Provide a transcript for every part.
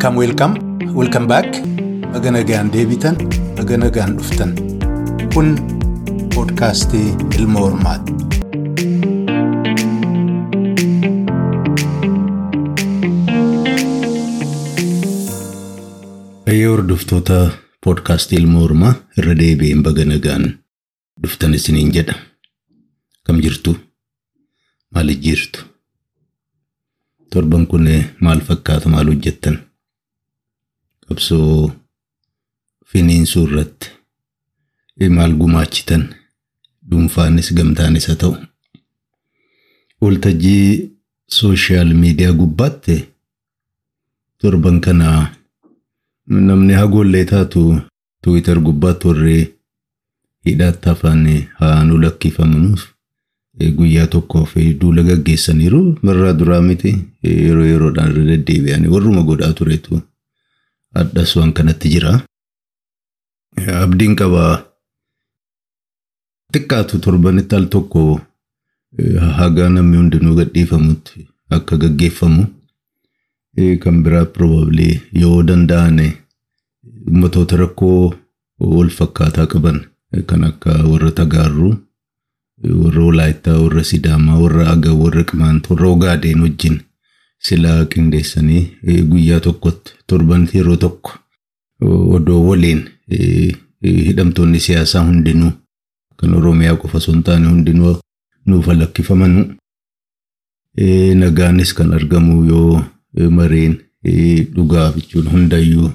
Welcome, welcome, welcome back. Baga nagaan deebitan, baga nagaan dhuftan. Kun poodkaastii Ilma Hormaati. Fayyee hordoftoota poodkaastii Ilma Hormaa irra deebi'een baga nagaan dhuftan isiniin jedha. Kam jirtu? Maal jirtu? Torban kun maal fakkaata? Maal hojjettan? Qabsoo finiinsuu irratti maal gumaachitan? Dhuunfaanis gamtaanis haa ta'u. Waltajjii sooshaal miidiyaa gubbaatti torban kana namni hagoollee taatu tuwiitar gubbaatti warri hidhaatti hafan haa nu lakkifamuuf guyyaa tokkoof duula gaggeessaniiru irraa duraa miti yeroo yeroodhaan irra deddeebi'anii warruma godhaa turetu addas waan kanatti jira. Abdiin qabaa xiqqaatu torbanitti al tokko hagaa namni hundinuu gadhiifamutti akka gaggeeffamu kan biraa probably yoo danda'an ummatoota rakkoo wal fakkaataa qaban kan akka warra tagaarruu warra walaayittaa warra sidaamaa warra agaa warra qimaanta warra ogaadeen wajjin silaa qindeessanii guyyaa tokkotti torbanitti yeroo tokko odoo waliin hidhamtoonni siyaasaa hundinuu kan oromiyaa qofa osoo hin taane hundinuu nuuf lakkifamanuu nagaanis kan argamu yoo mareen dhugaa jechuun hundayyuu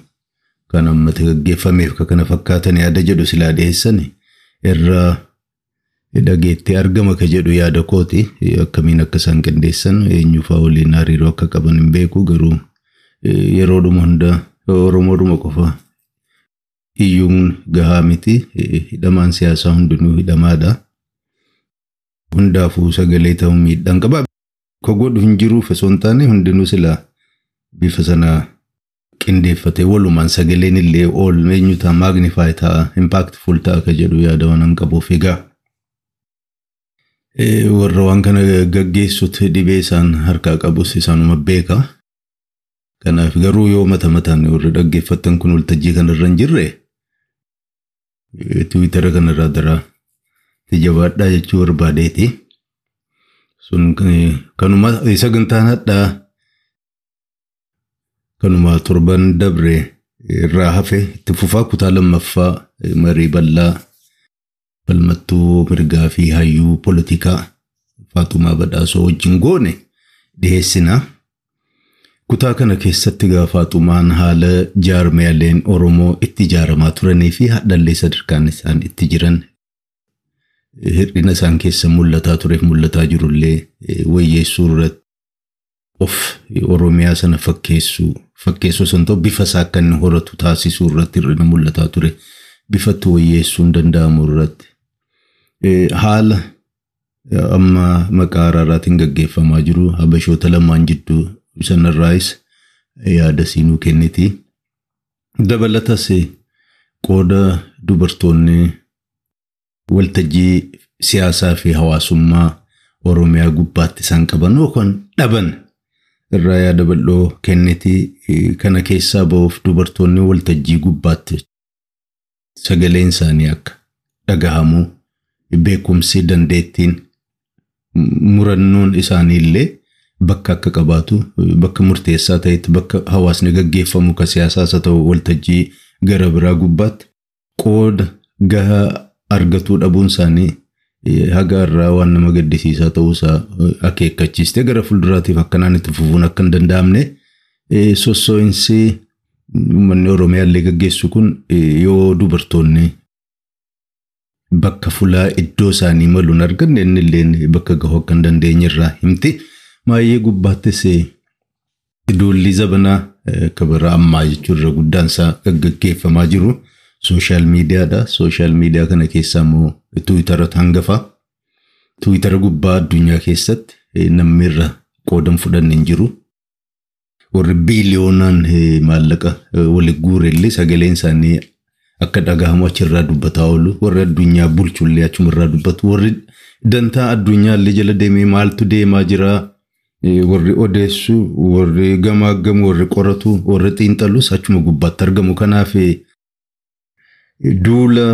kan ammata gaggeeffameef kana fakkaatan yaada jedhu silaa dhiyeessan irraa dhageettee argama ka jedhu yaada kooti akkamiin akka isaan qindeessan eenyufaa waliin hariiroo akka qaban hin beeku garuu yeroodhuma hunda oromoodhuma qofa iyyuun gahaa miti hidhamaan siyaasaa hundinuu hidhamaadha. Hundaafuu sagalee ta'uu miidhaan qaba. Ka godhu hin jiruuf osoo hin taane hundinuu silaa bifa sana qindeeffatee walumaan sagaleen illee ool eenyu ta'a maagnifaay ta'a impaaktiful ta'a ka jedhu yaada waan qabuuf egaa. Warra waan kana gaggeessutti dhibee isaan harkaa qabus isaanuma beeka. Kanaaf garuu yoo mata mataan warra dhaggeeffattan kun waltajjii kanarra hin jirre tiwiitara kanarraa daraa jabaadhaa jechuu barbaadeeti. Sun kanuma sagantaan hadhaa kanuma torban dabre irraa hafe itti fufaa kutaa lammaffaa marii bal'aa falmattuu mirgaa fi hayyuu poolitikaa Faatumaa Badhaasoo wajjin goone. Dhiyeessina. Kutaa kana keessatti gaa Faatumaan haala jaarmiyaaleen Oromoo itti ijaaramaa turanii fi hadhallee sadarkaan isaan itti jiran. Hir'ina isaan keessa mul'ataa tureef mul'ataa jirullee wayyeessuu irratti of Oromiyaa sana fakkeessuu fakkeessuu sun ta'u bifa isaa akka inni horatu taasisuu irratti hir'ina mul'ataa ture. Bifatti wayyeessuu hin danda'amu irratti haala amma maqaa araaraatiin gaggeeffamaa jiru habashoota lamaan jidduu sanarraayis yaada siinuu kenniti. Dabalatas qooda dubartoonni waltajjii siyaasaa fi hawaasummaa Oromiyaa gubbaatti isaan qaban yookaan dhaban irraa yaada bal'oo kenniti. Kana keessaa ba'uuf dubartoonni waltajjii gubbaatti sagaleen isaanii akka dhagahamu beekumsi dandeettiin murannoon isaanii bakka akka qabaatu bakka murteessaa ta'etti bakka hawaasni gaggeeffamu ka siyaasaas haa ta'u waltajjii gara biraa gubbaatti qooda gahaa argatuu dhabuun isaanii haga irraa waan nama gaddisiisaa ta'uusaa akeekkachiistee gara fuulduraatiif akkanaan itti fufuun akka hin danda'amne sossoo'insi uummanni Oromiyaa illee gaggeessu kun yoo dubartoonni bakka fulaa iddoo isaanii maluun arganne inni illee bakka gahuu akka hin dandeenye irraa himti. Maayyee gubbaattis duulli zabanaa kabara ammaa jechuun irra guddaan isaa gaggeeffamaa jiru sooshaal miidiyaadha. Sooshaal miidiyaa kana keessaa immoo tuwitara hangafa. Tuwitara gubbaa addunyaa keessatti namni irra qoodan fudhanne hin jiru. Warri biiliyoonaan maallaqa waliin guurellee sagaleen isaanii akka dhagahamu achirraa dubbataa oolu. Warri addunyaa bulchullee achumarraa dubbatu. Warri dantaa addunyaallee jala deemee maaltu deemaa jira. warri odeessu, warri gamaaggamu, warri qoratu, warri xiinxalus achuma gubbaatti argamu. Kanaaf duula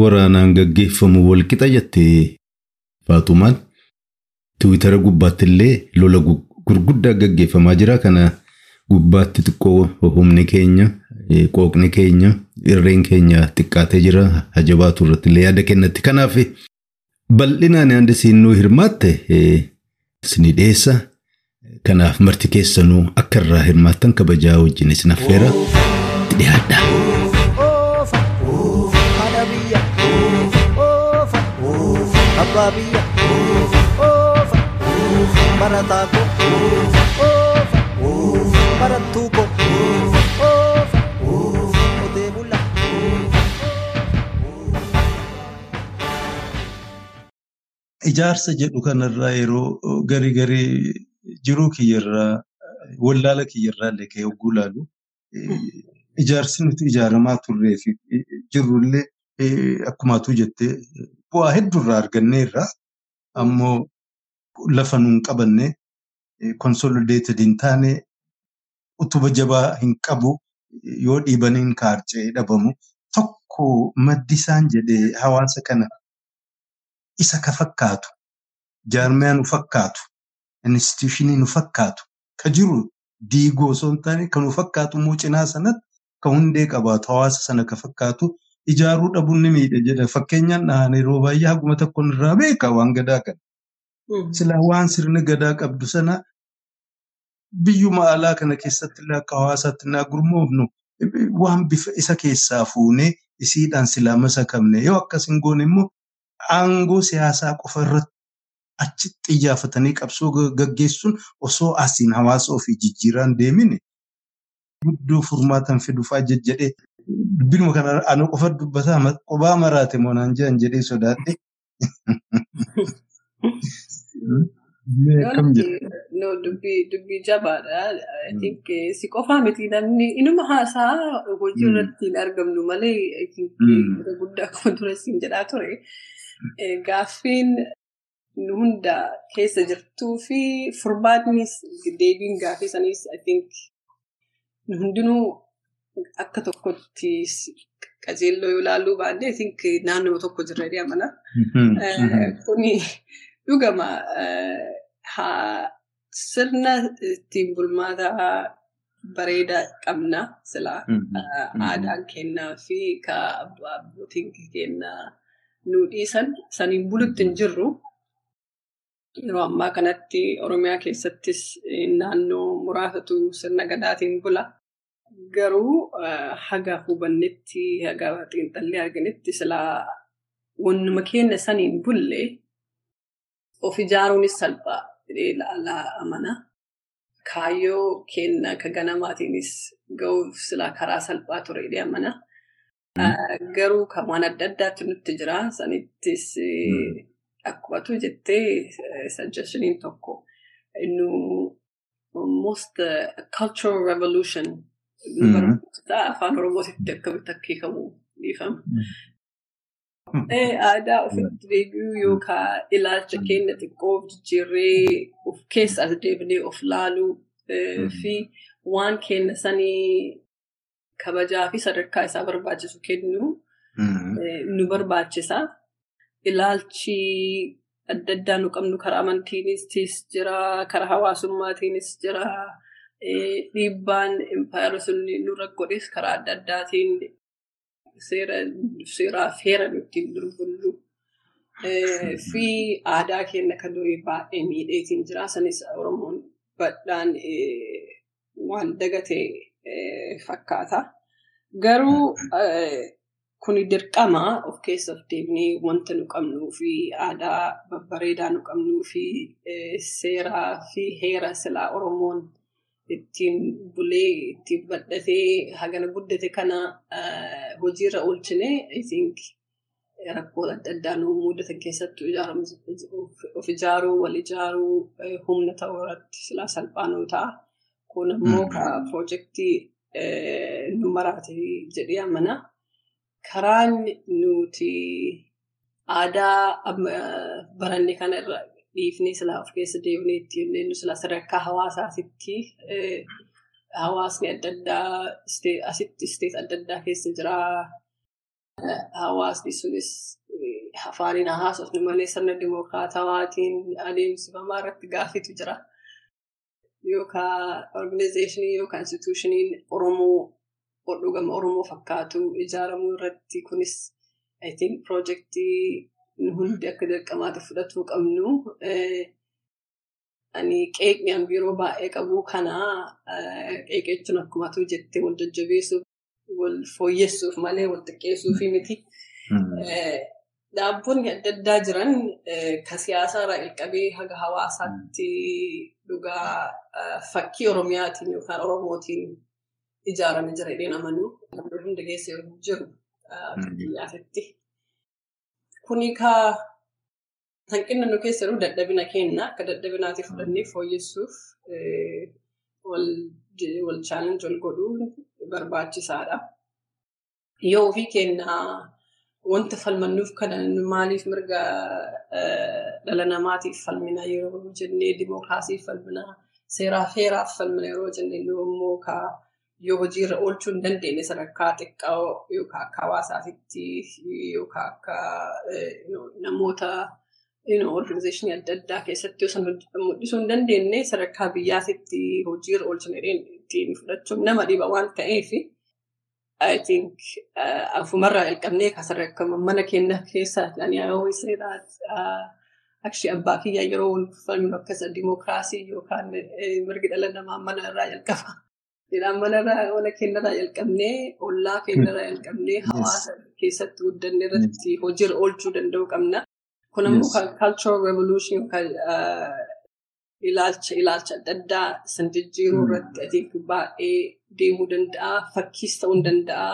waraanaan gaggeeffamu walqixa jettee Faatumaan Tiwiitara gubbaatti illee lola gurguddaa gaggeeffamaa jira. Kana gubbaatti xiqqoo humni keenya, qooqni keenya, irreen keenya xiqqaatee jira. Hajabaatu irratti illee yaada kennatti. Kanaaf bal'inaan yaada siinuu hirmaatte isinii dhiyeessa. Kanaaf marti keessanuu akka irraa hirmaattan kabajaa wajjin isin affeera. Itti dhiyaadha. Barataa ko oofa barattuu Ijaarsa jedhu kanarraa yeroo garii garii jiruu kiyyarraa wallaala kiyyarraa illee ka'ee hogguu laalu ijaarsi nuti ijaaramaa turree fi jirrullee akkumaatu jettee bu'aa hedduurraa arganneerra ammoo lafa nuun qabanne konsolideeted hin taane utuba jabaa hin qabu yoo dhiibaniin kaarcee dhabamu tokko maddisaan jedhee hawaasa kana isa ka fakkaatu jaarmiyaa nu fakkaatu instituushinii nu fakkaatu ka jiru diigoo osoo hin taane kan nu fakkaatu immoo cinaa sanatti ka hundee qabaatu hawaasa sana ka fakkaatu ijaaruu dhabuun ni miidha jedha. Fakkeenyaan dhahan yeroo baay'ee haguma tokko irraa beeka waan gadaa kana. Silaa waan sirni gadaa qabdu sana biyyuma alaa kana keessatti illee akka hawaasaatti naa gurmoofnu waan bifa isa keessaa fuunee isiidhaan silaa masakamne yoo akkas hin goone immoo aangoo siyaasaa qofa irratti achi xiyyeeffatanii qabsoo gaggeessuun osoo asiin hawaasa ofii jijjiiraan deemine guddoo furmaatan fiduufaa jejjedhee dubbinuma kana ana qofa dubbataa qobaa maraate moonaan jedhan jedhee sodaadhe. Dubbii jabaadha. Si qofaa miti namni inuma haasaa hojii irratti hin argamnu malee guddaa akkuma dura siin jedhaa ture. Gaaffiin nu hunda keessa jirtuu fi furmaatnis deebiin gaaffii saniis I think nu hundinuu akka tokkotti qajeelloo yoo ilaalluu baanne I think naannoo tokko jirra jedhee amana. Kuni dhugama sirna ittiin bulmaataa bareedaa qabna silaa aadaan kennaa fi ka abbootiin kennaa nu dhiisan saniin bulutti hin jirru. Yeroo ammaa kanatti Oromiyaa keessattis naannoo muraasatu sirna gadaatiin bula. Garuu haga hubannetti haga xiinxallee arginetti silaa wannuma keenya saniin bulle of ijaaruunis salphaa jedhee ilaalaa amana. Kaayyoo keenya ka ganamaatiinis ga'uuf silaa karaa salphaa ture jedhee amana. Garuu kan waan adda addaatti nutti jira. Sanittis akkuma jettee suggestioniin tokko nu almost cultural revolution afaan oromootitti akkamitti akkeekamu dhiifama. Aadaa ofitti deebi'uu yookaan ilaalcha keenya xiqqoo jijjiirree of keessa as deebinee of laaluu fi waan keenya sanii kabajaa fi sadarkaa isaa barbaachisu kennu nu barbaachisa. Ilaalchi adda addaa nu qabnu karaa amantiinis jira, karaa hawaasummaatiinis jira. Dhiibbaan impaayera sun nurra godhes karaa adda addaatiin seeraa fi heera ittiin durbullu. Fi aadaa keenya kan durii baay'ee miidheetiin jira. Sanis Oromoon badhaan waan dagatee fakkaata. Garuu kuni dirqama of keessa of deebinee wanta nu qabnuu fi aadaa babbareedaa nu qabnuu fi seeraa fi heera silaa Oromoon ittiin bulee ittiin badhatee hagana guddate kana hojiirra oolchine I think rakkoo adda addaa nu mudatan keessattuu of ijaaruu wal ijaaruu humna ta'uu irratti silaa salphaa nu ta'a. Kun immoo ka piroojeektii nu maraate jedhee amana. Karaan nuti aadaa baranne kana irra dhiifnee silaa of keessa deemnee ittiin jennu silaa sadarkaa hawaasaatitti hawaasni adda addaa asitti isteet adda addaa keessa jira. Hawaasni sunis afaaniin haasofne malee sirna dimookiraatawaatiin adeemsifamaa irratti gaaffitu jira. Yookaan organizeeshinii yookaan instituushiniin Oromoo dhugama Oromoo fakkaatu ijaaramuu irratti kunis I think piroojeektii nu hundi akka dirqamaatti fudhatuu qabnu. Ani qeeqni an yeroo baay'ee qabu kana qeeqechuun akkuma atu jettee wal jajjabeessuuf wal fooyyessuuf malee wal xiqqeessuufi miti. Dhaabbileen adda addaa jiran kan siyaasaa irraa jalqabee haga hawaasaatti dhugaa fakkii Oromiyaatiin yookaan Oromootiin ijaarame jira jedheen amanuu. Hundi keessa jiru biyyaatti. Kuni kaa hanqinni nu keessa jiru dadhabina kenna akka dadhabinaatti fudhannee fooyyessuuf wal chaalenji wal godhuun barbaachisaadha. Yoo ofii kennaa wanta falmannuuf kana maaliif mirga dhala namaatiif falmina yeroo jennee dimookiraasiif falmina seeraa feeraaf falmina yeroo jennee immoo yoo hojiirra oolchuu hin dandeenye sadarkaa xiqqaa yookaan akka hawaasaatitti yookaan akka namoota organizeeshinii adda addaa keessatti osoo mul'isuu hin dandeenye sadarkaa biyyaatitti hojiirra oolchuu ittiin fudhachuun nama dhiba waan ta'eef. I think afumarraa jalqabnee kan sadarkaa mana keenya keessa ani always say that actually abbaa kiyyaa yeroo akkasa dimookiraasii yookaan mirgi dhala namaa mana irraa jalqaba. Jedhaan manarraa mana keenyarraa jalqabnee ollaa keenyarraa jalqabnee hawaasa keessatti guddannee irratti hojiirra oolchuu danda'uu qabna. Kun ammoo cultural revolution yookaan ilaalcha addaa san jijjiiruu irratti I think baay'ee deemuu danda'a. Fakkiis ta'uu danda'a.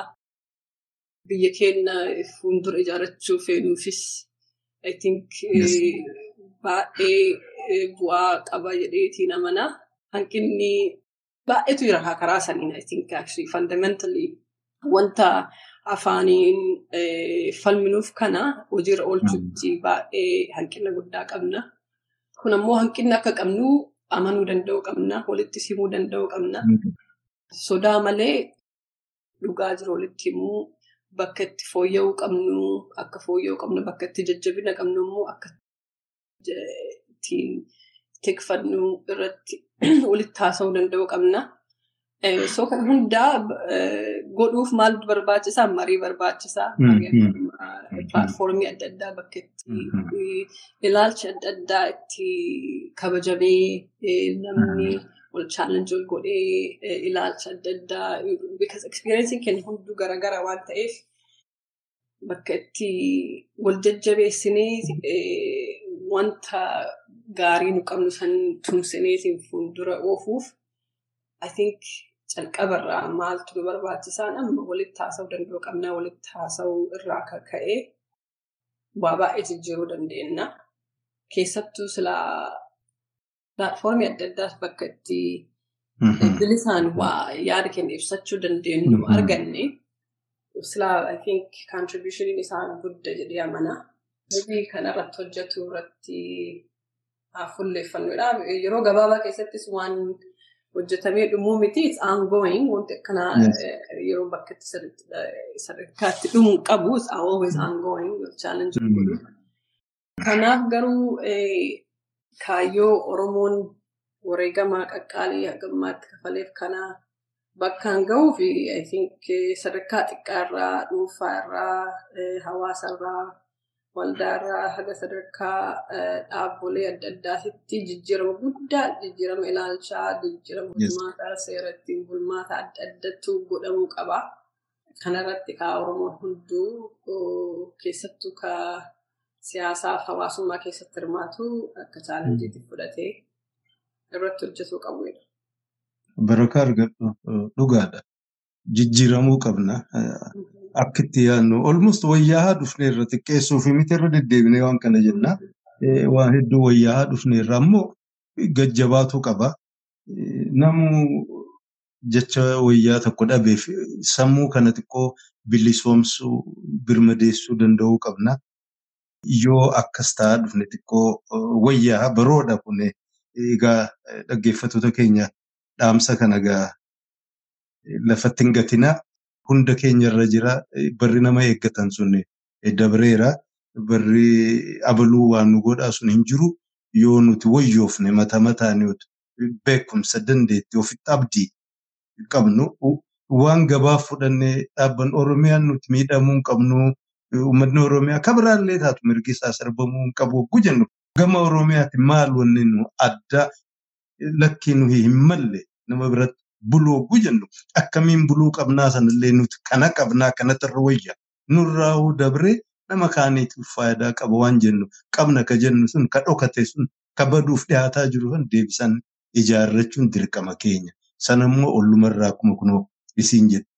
Biyya keenya fuuldura ijaarrachuu feenuufis I think baay'ee bu'aa qaba jedheetiin amana. Hanqinni baay'eetu jira karaa saniin I think actually fundamentally wanta afaaniin falminuuf kana hojiirra oolchuutti baay'ee hanqina guddaa qabna. Kun ammoo hanqinni akka qabnu amanuu danda'uu qabna. Walitti simuu danda'uu qabna. Sodaa malee dhugaa jiru walitti himuu bakka itti fooyya'uu qabnu akka fooyya'uu qabnu bakka itti jajjabina qabnu immoo akka ittiin tikfannu irratti walitti haasa'uu danda'uu qabna. So kan hundaa godhuuf maaltu barbaachisaa? Marii barbaachisaa. Pilaatfoormii adda addaa bakka itti ilaalcha adda addaa itti kabajamee namni wal chaalenji wal godhee ilaalcha adda addaa because experiensiin keenya hunduu garaagara waan ta'eef bakka itti wal jajjabeessinee wanta gaarii nu qabnu san tumsineetiin fuuldura oofuuf I think calqabarraa maaltu nu barbaachisaan amma walitti haasa'uu danda'uu qabna walitti haasa'uu irraa akka ka'e waa baay'ee jijjiiruu dandeenya. Keessattuu silaa pilaatfoormii adda addaa bakka itti bilisaan waa yaada keenya ibsachuu dandeenyu arganne silaa I think contributionin isaan guddaa jedhee amana. Hojii kanarratti hojjetu irratti fuulleeffannuudha. Yeroo gabaabaa keessattis waan hojjetamee dhumuu miti it's ongoing wanti akkanaa yeroo bakka sadarkaatti dhumuu qabu it's always ongoing challenge godhu. Kanaaf garuu kaayyoo Oromoon wareegama qaqqaalii hagammaatti kafaleef kana bakkaan gahuu fi sadarkaa xiqqaa irraa dhuunfaa irraa hawaasa irraa waldaa irraa haga sadarkaa dhaabbolee adda addaatitti jijjiirama guddaa jijjiirama ilaalchaa jijjiirama bulmaataa seera ittiin bulmaata adda addaatu godhamuu qaba. Kanarratti kaa Oromoon hunduu keessattuu kaa siyaasaaf hawaasummaa keessatti hirmaatu akka chaalenjiitti fudhatee irratti hojjetuu qabudha. Barakaa argadhu dhugaadha. Jijjiiramuu qabna. Akka itti yaadnu almost wayyaa dhufneerra xiqqeessuu fi miti irra deddeebinee waan kana jenna. Waan hedduu wayyaa dhufneerra ammoo gajjabaatuu qaba. Namu jecha wayyaa tokko dhabeef sammuu kana xiqqoo bilisoomsuu birmadeessuu danda'uu qabna. Yoo akkas ta'aa dhufne xiqqoo wayyaa baroodha kun egaa dhaggeeffattoota keenya dhaamsa kana egaa lafatti hin gatinaa. Hunda keenya irra jira barri nama eeggatan sun dabreera barri abaluu waan nu godhaa sun hin jiru. Yoo nuti wayyoofne mata mataan beekumsa dandeetti ofitti abdii qabnu. Waan gabaa fudhannee dhaabban oromiyaan nuti miidhamuu hin qabnu uummanni oromiyaa kabiraallee taatu mirgi isaa sarbamuu hin qabu hogguu jennu gama oromiyaatti maal wanni nu adda lakkii nuyi hin malle nama biratti buluu hogguu jennu akkamiin buluu qabnaa sanallee nuti kana qabnaa kanatti irra wayya nurraa'uu dabree nama kaaniitiif faayidaa qaba waan jennu qabna ka jennu sun ka dhokate sun ka baduuf dhiyaataa jiru kan deebisan ijaarrachuun dirqama keenya sanammoo ollumarraa akkuma kunoo isiin jette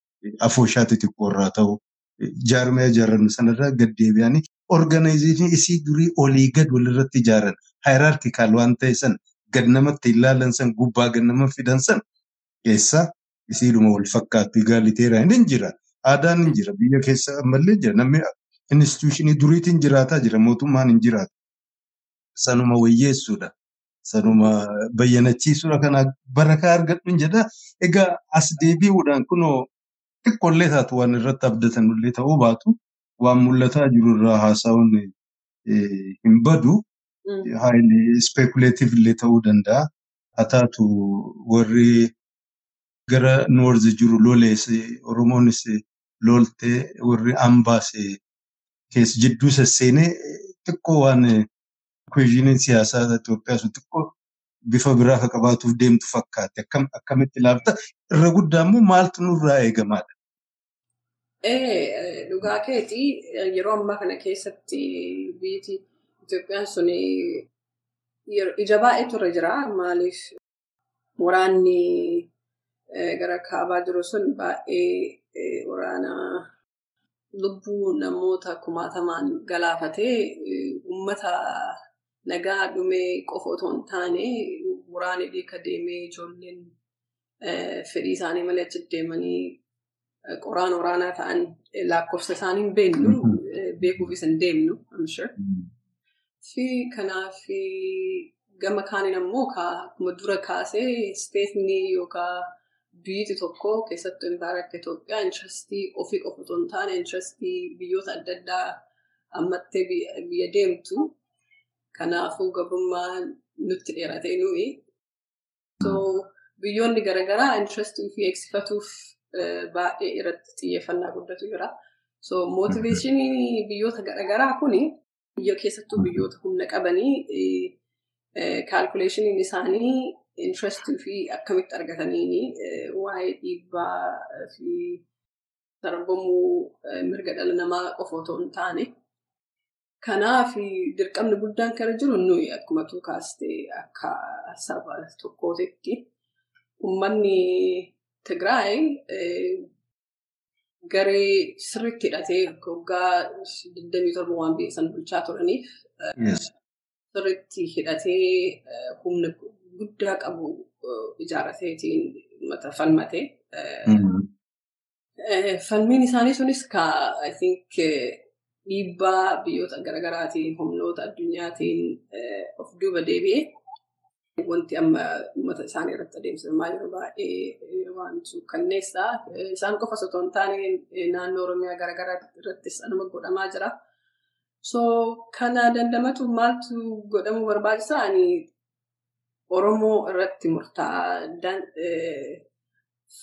afooshaati xiqqoorraa ta'u jaarmee ijaarrannu sanarraa gad deebi'anii organaayizeeshinii isii durii olii gad walirratti ijaaran haayiraarkikaal waan ta'e san gad namatti ilaalan san gubbaa gad nama fidan san keessa isiidhuma wal fakkaattu igaaliteeraan hin jira aadaan hin jira biyya keessa ammallee jira namni instituushinii duriitiin jiraataa jira mootummaan hin jiraatu sanuma wayyeessuudha. Sanuma bayyanachiisuudha kana barakaa argadhu jedha. Egaa as deebi'uudhaan kunoo xiqqoollee taatu waan irratti abdatanullee ta'uu baatu waan mul'ataa jiru irraa haasa'uun hin badu. Haayili ispeekuleetiif illee ta'uu danda'a. Haa taatu warri gara noorzi jiru lolees Oromoonis loltee warri ambaas keessa jidduu sesseenee xiqqoo waan kweezhiniin siyaasaa Itoophiyaa sun xiqqoo bifa biraa akka qabaatuuf deemtu fakkaate. Akkamitti ilaalta? Irra guddaa immoo maaltu nurraa eegamaadha? Dhugaa keetii yeroo ammaa kana keessatti biyyi Itoophiyaan sun ija baay'eetu irra jira. Maaliif waraanni gara kaabaa jiru sun baay'ee waraana lubbuu namoota kumaatamaan galaafatee uummata nagaa dhumee qofa otoo hin taane waraanni dhiika deemee ijoolleen fedhii isaanii malee achi deemanii qoraan waraanaa ta'an lakkoofsa isaanii hin beeknu beekuufis hin deemnu. Fi kanaaf gama kaaniin ammoo akkuma dura kaasee isteetni yookaan biyyi tokko keessattuu impaayera akka Itoophiyaa intrastii ofii qofa otoo hin taane intrastii biyyoota adda addaa ammattee biyya deemtu. Kanaafuu gabrummaa nutti dheeratee nuyi. Biyyoonni garaagaraa intrastii ofii eegsifatuuf baay'ee irratti xiyyeeffannaa guddatu jira. So mootiveeshinii biyyoota garaagaraa kuni biyya keessattuu biyyoota humna qabanii kaalkuleeshiniin isaanii intrastii fi akkamitti argatanii waa'ee dhiibbaa fi sarbamuu mirga dhala namaa qofa otoo hin taane. Kanaaf dirqamni guddaan kan jiru nuyi akkuma tuu kaastee akka saba tokkootitti uummanni Tigraay garee sirriitti hidhatee waggaa 27 waan beekan bulchaa turaniif sirriitti hidhatee humna guddaa qabu ijaarrateetiin mata falmatee. Falmiin isaanii sunis I think dhiibbaa biyyoota garaagaraatiin humnoota addunyaatiin of duuba deebi'ee wanti amma uummata isaanii irratti adeemsifamaa jiru baay'ee waan suukkanneessaa. Isaan qofas otoo hin taane naannoo Oromiyaa garaagaraa irrattis anuma godhamaa jira. So kana dandamatu maaltu godhamuu barbaachisaa ani Oromoo irratti murtaa'a.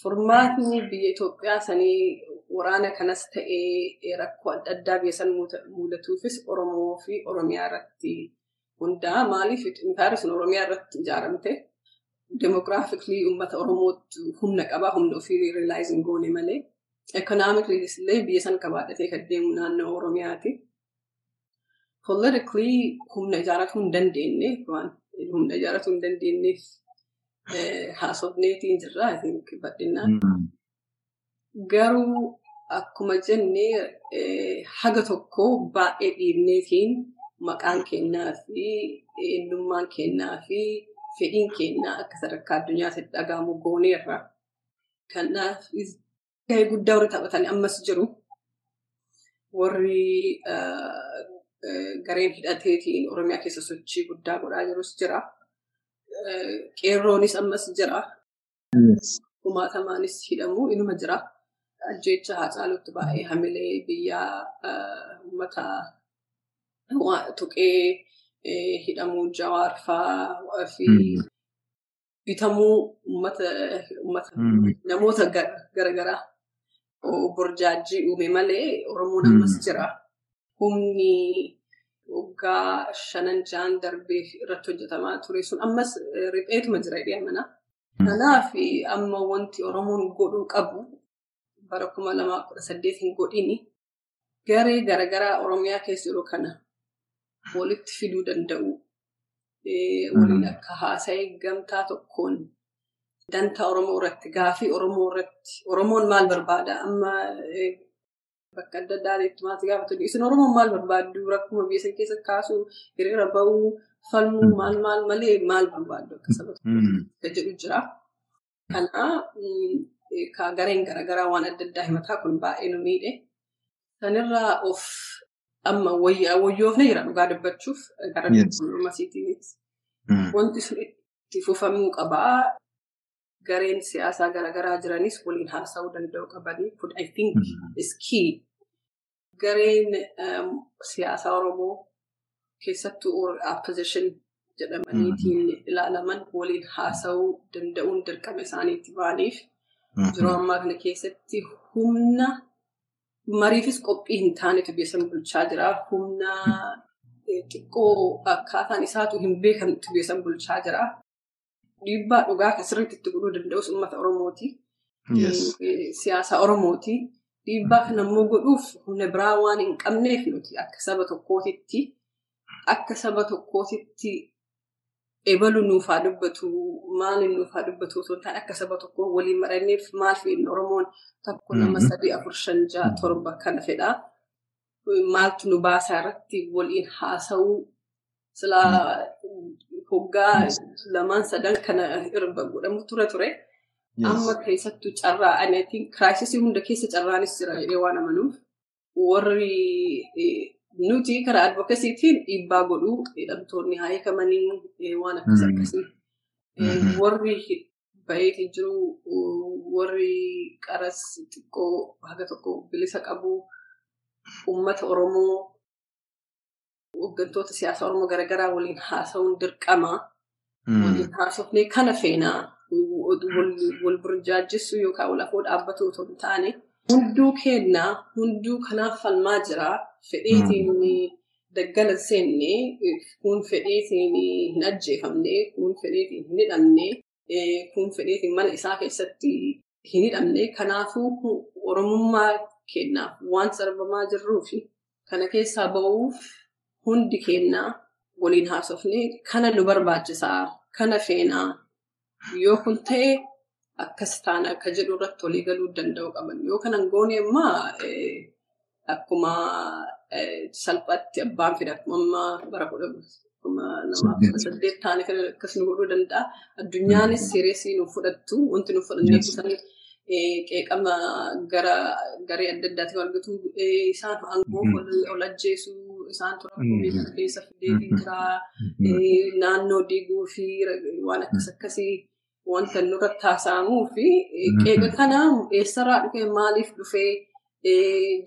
Furmaatni biyya Itoophiyaa sanii waraana kanas ta'ee rakkoo adda addaa biyya san mudatuufis Oromoo fi Oromiyaa irratti hundaa'a. Maaliif sun Oromiyaa irratti ijaaramte demogiraafikli uummata Oromootti humna qaba. Humna ofii riilaayiz hin goone malee. Ekonaamikli illee biyya san qabaadhatee kan deemu naannoo Oromiyaati. Politikli humna ijaarratuu hin dandeenye waan humna ijaarratuu hin dandeenyeef haasofneetiin jirra bal'inaan. Garuu akkuma jenne haga tokko baay'ee dhiibneetiin maqaan kennaa fi eenyummaan kennaa fi fedhiin kennaa akka sadarkaa addunyaatti dhagahamu gooneerra. Kanaaf gahee guddaa warri taphatan ammas jiru. Warri gareen hidhateetiin Oromiyaa keessa sochii guddaa godhaa jirus jira. Qeerroonis ammas jira. Kumaatamaanis hidhamuu inuma jira. Ajjeecha Haacaaluutti baay'ee hamilee biyyaa uummata tuqee hidhamuu jawaarfaa fi bitamuu uummata namoota garaagaraa burjaajii uume malee Oromoon ammas jira. Humni waggaa shanan jaan darbee irratti hojjetamaa ture sun. Ammas ripheetuma jira jedhee amana. Kanaaf amma wanti Oromoon godhuu qabu bara kuma lamaa kudha saddeet hin godhini garee garaagaraa Oromiyaa keessa jiru kana walitti fiduu danda'u. Waliin akka haasa'ee gamtaa tokkoon dantaa Oromoo irratti gaafii Oromoo irratti Oromoon maal barbaada amma bakka adda addaatti maal gaafatu isin Oromoon maal barbaaddu rakkuma biyya sana keessa kaasuu hiriira bahuu falmuu maal maal malee maal barbaaddu akka saba tokko jedhu jira. Kana gareen garaagaraa waan adda addaa himataa kun baay'ee nu miidhe. Sanirraa of amma wayyoofne jira dhugaa dubbachuuf gara dippiloomaasiitiinis. Wanti sun itti fufamuu qabaa. Gareen siyaasaa garaagaraa jiranis waliin haasa'uu danda'u qabanii kun I think is key. Gareen siyaasaa Oromoo keessattuu opposition jedhamaniitiin ilaalaman waliin haasa'uu danda'uun dirqama isaaniitti ba'aniif yeroo ammaa kana keessatti humna mariifis qophii hin taanetu sana bulchaa jira. Humna xiqqoo akkaataan isaatu hin beekamtu sana bulchaa jira. Dhiibbaa dhugaa kan sirriitti itti godhuu danda'us uummata Oromooti. Siyaasa Oromooti. Dhiibbaa kana immoo godhuuf humna biraa waan hin qabneef nuti akka saba tokkootitti akka saba tokkootitti ebalu nuuf haa dubbatu maaliin nuuf haa dubbatu? Osoo hin akka saba tokkoo waliin maranneef maal fedhin Oromoon tokko nama sadii afur shan ja'a torba kana fedhaa. Maaltu nu baasaa irratti waliin haasa'uu silaa hoggaa lamaan sadan kana irra godhamu ture ture. Amma keessattuu carraa aneetiin kiraayisisii hunda keessa carraanis jira jedhee waan amanuuf. Warri nuti karaa advokasiitiin dhiibbaa godhuu hidhamtoonni haa hiikamanii waan akkas akkasii. Warri baheetii jiru warri qaras xiqqoo haga tokko bilisa qabu uummata Oromoo hooggantoota siyaasa Oromoo garaagaraa waliin haasa'uun dirqama. Waliin haasofnee kana feenaa wal burjaajjisuu yookaan wal afoo dhaabbatu otoo hin taane hunduu kennaa hunduu kanaaf falmaa jira fedheetiin daggala hin seenne kun fedheetiin hin ajjeefamne kun fedheetiin hin hidhamne kun fedheetiin mana isaa keessatti hin hidhamne kanaafuu oromummaa kennaaf waan sarbamaa jirruufi kana keessaa ba'uuf hundi kennaa waliin haasofne kana nu barbaachisaa kana feenaa yoo kun ta'e akkas taana akka jedhu irratti walii galuu danda'u qaban yoo kanan goone immoo akkuma salphaatti abbaan fida akkuma bara kudha kudha saddeet. taane kan akkas nu godhuu danda'a. Addunyaanis sireesii nu fudhattu wanti nu fudhannee kutan qeeqama gara garee adda addaatiin argatu isaan aangoo ol ajjeesuu isaan tura keessa fideetiin jira naannoo diiguu fi waan akkas akkasii wanta nurratti haasa'amuu fi qeeqa kana eessarraa dhufee maaliif dhufee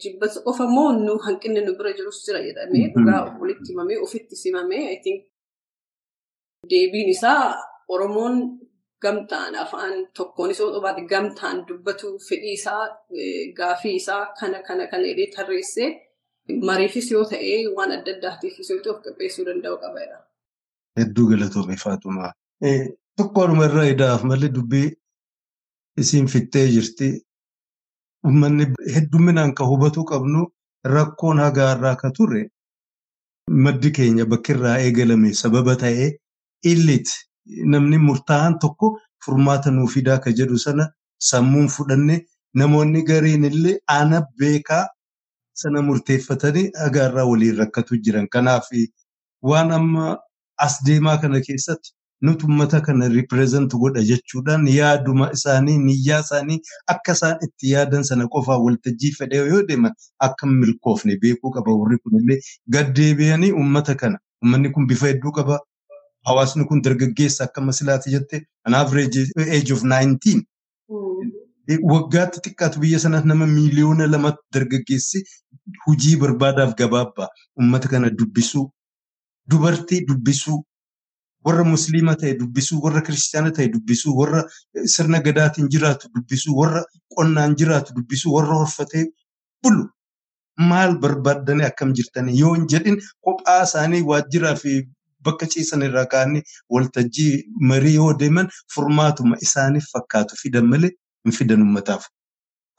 jibbata qofa immoo nu hanqinni nu bira jirus jira jedhamee dhugaa walitti himamee ofitti simamee I think deebiin isaa Oromoon gamtaan afaan tokkoon isa otobaate gamtaan dubbatu fedhii isaa gaafii isaa kana kana kana jedhee tarreessee mariifis yoo ta'e waan adda addaatiifis yoo ta'e of qopheessuu danda'u qabaadha. Hedduu galatoome Faatumaa. Tokkoodhuma irraa idaaf malee dubbii isiin fittee jirti. Uummanni hedduminaan kan hubatuu qabnu rakkoon hagaarraa ka ture maddi keenya bakkirraa eegalame sababa ta'ee illiiti. Namni murtaa'an tokko furmaata nuu fidaa ka jedhu sana sammuun fudhanne namoonni gariin illee ana beekaa sana murteeffatanii hagaarraa waliin rakkatu jiran. Kanaaf waan amma as deemaa kana keessatti nuti uummata kana ripireezent godha jechuudhaan yaaduma isaanii niyyaa isaanii akka isaan itti yaadan sana qofaa waltajjii fedhee yoo deeman akka milkoofne beekuu qaba. Warri kunillee gad deebi'anii uummata kana. Uummanni kun bifa hedduu qaba. Hawaasni kun dargaggeessa akka masilaati jette. An average age of 19 waggaatti xiqqaatu biyya sanaatti nama miiliyoona lama dargaggeessi hujii barbaadaaf gabaabbaa uummata kana dubbisuu dubartii dubbisuu warra musliima ta'e dubbisuu warra kiristaana ta'e dubbisuu warra sirna gadaatiin jiraatu dubbisuu warra qonnaan jiraatu dubbisuu warra horfatee bulu maal barbaaddanii akkam jirtanii yoo hin jedhin kophaa isaanii waajjiraa fi bakka ciisan irraa ka'anii waltajjii marii yoo deeman furmaatuma isaaniif fakkaatu fidan malee hin fidan uummataaf.